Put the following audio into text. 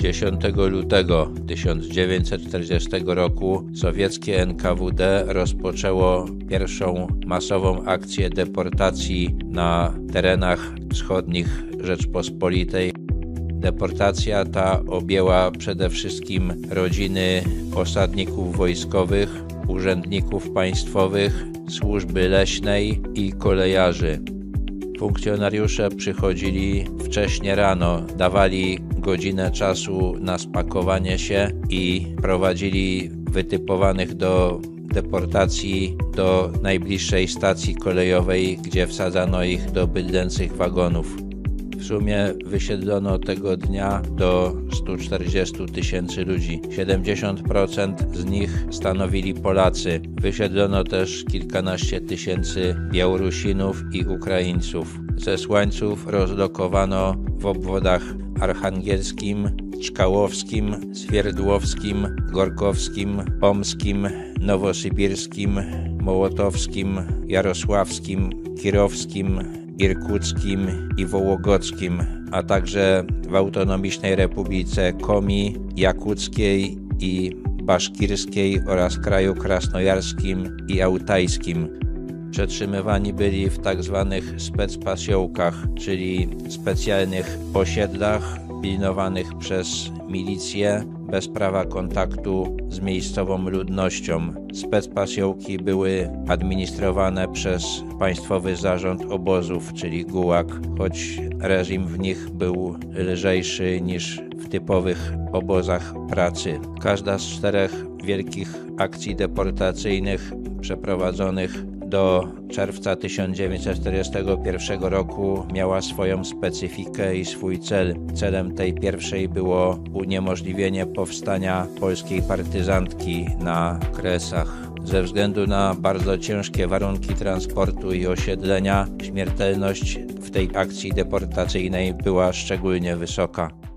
10 lutego 1940 roku sowieckie NKWD rozpoczęło pierwszą masową akcję deportacji na terenach wschodnich Rzeczpospolitej. Deportacja ta objęła przede wszystkim rodziny osadników wojskowych, urzędników państwowych, służby leśnej i kolejarzy. Funkcjonariusze przychodzili wcześnie rano, dawali godzinę czasu na spakowanie się i prowadzili wytypowanych do deportacji do najbliższej stacji kolejowej, gdzie wsadzano ich do bydlęcych wagonów. W sumie wysiedlono tego dnia do 140 tysięcy ludzi. 70% z nich stanowili Polacy. Wysiedlono też kilkanaście tysięcy Białorusinów i Ukraińców. Zesłańców rozlokowano w obwodach archangelskim, czkałowskim, swierdłowskim, gorkowskim, pomskim, nowosybirskim, mołotowskim, jarosławskim, kirowskim, irkuckim i wołogodzkim, a także w autonomicznej Republice Komi, Jakuckiej i Baszkirskiej oraz kraju krasnojarskim i autajskim. Przetrzymywani byli w tak zwanych specpasiołkach, czyli specjalnych osiedlach pilnowanych przez milicję bez prawa kontaktu z miejscową ludnością. Specpasiołki były administrowane przez Państwowy Zarząd Obozów, czyli GUłag, choć reżim w nich był lżejszy niż w typowych obozach pracy. Każda z czterech wielkich akcji deportacyjnych przeprowadzonych do czerwca 1941 roku miała swoją specyfikę i swój cel. Celem tej pierwszej było uniemożliwienie powstania polskiej partyzantki na Kresach. Ze względu na bardzo ciężkie warunki transportu i osiedlenia, śmiertelność w tej akcji deportacyjnej była szczególnie wysoka.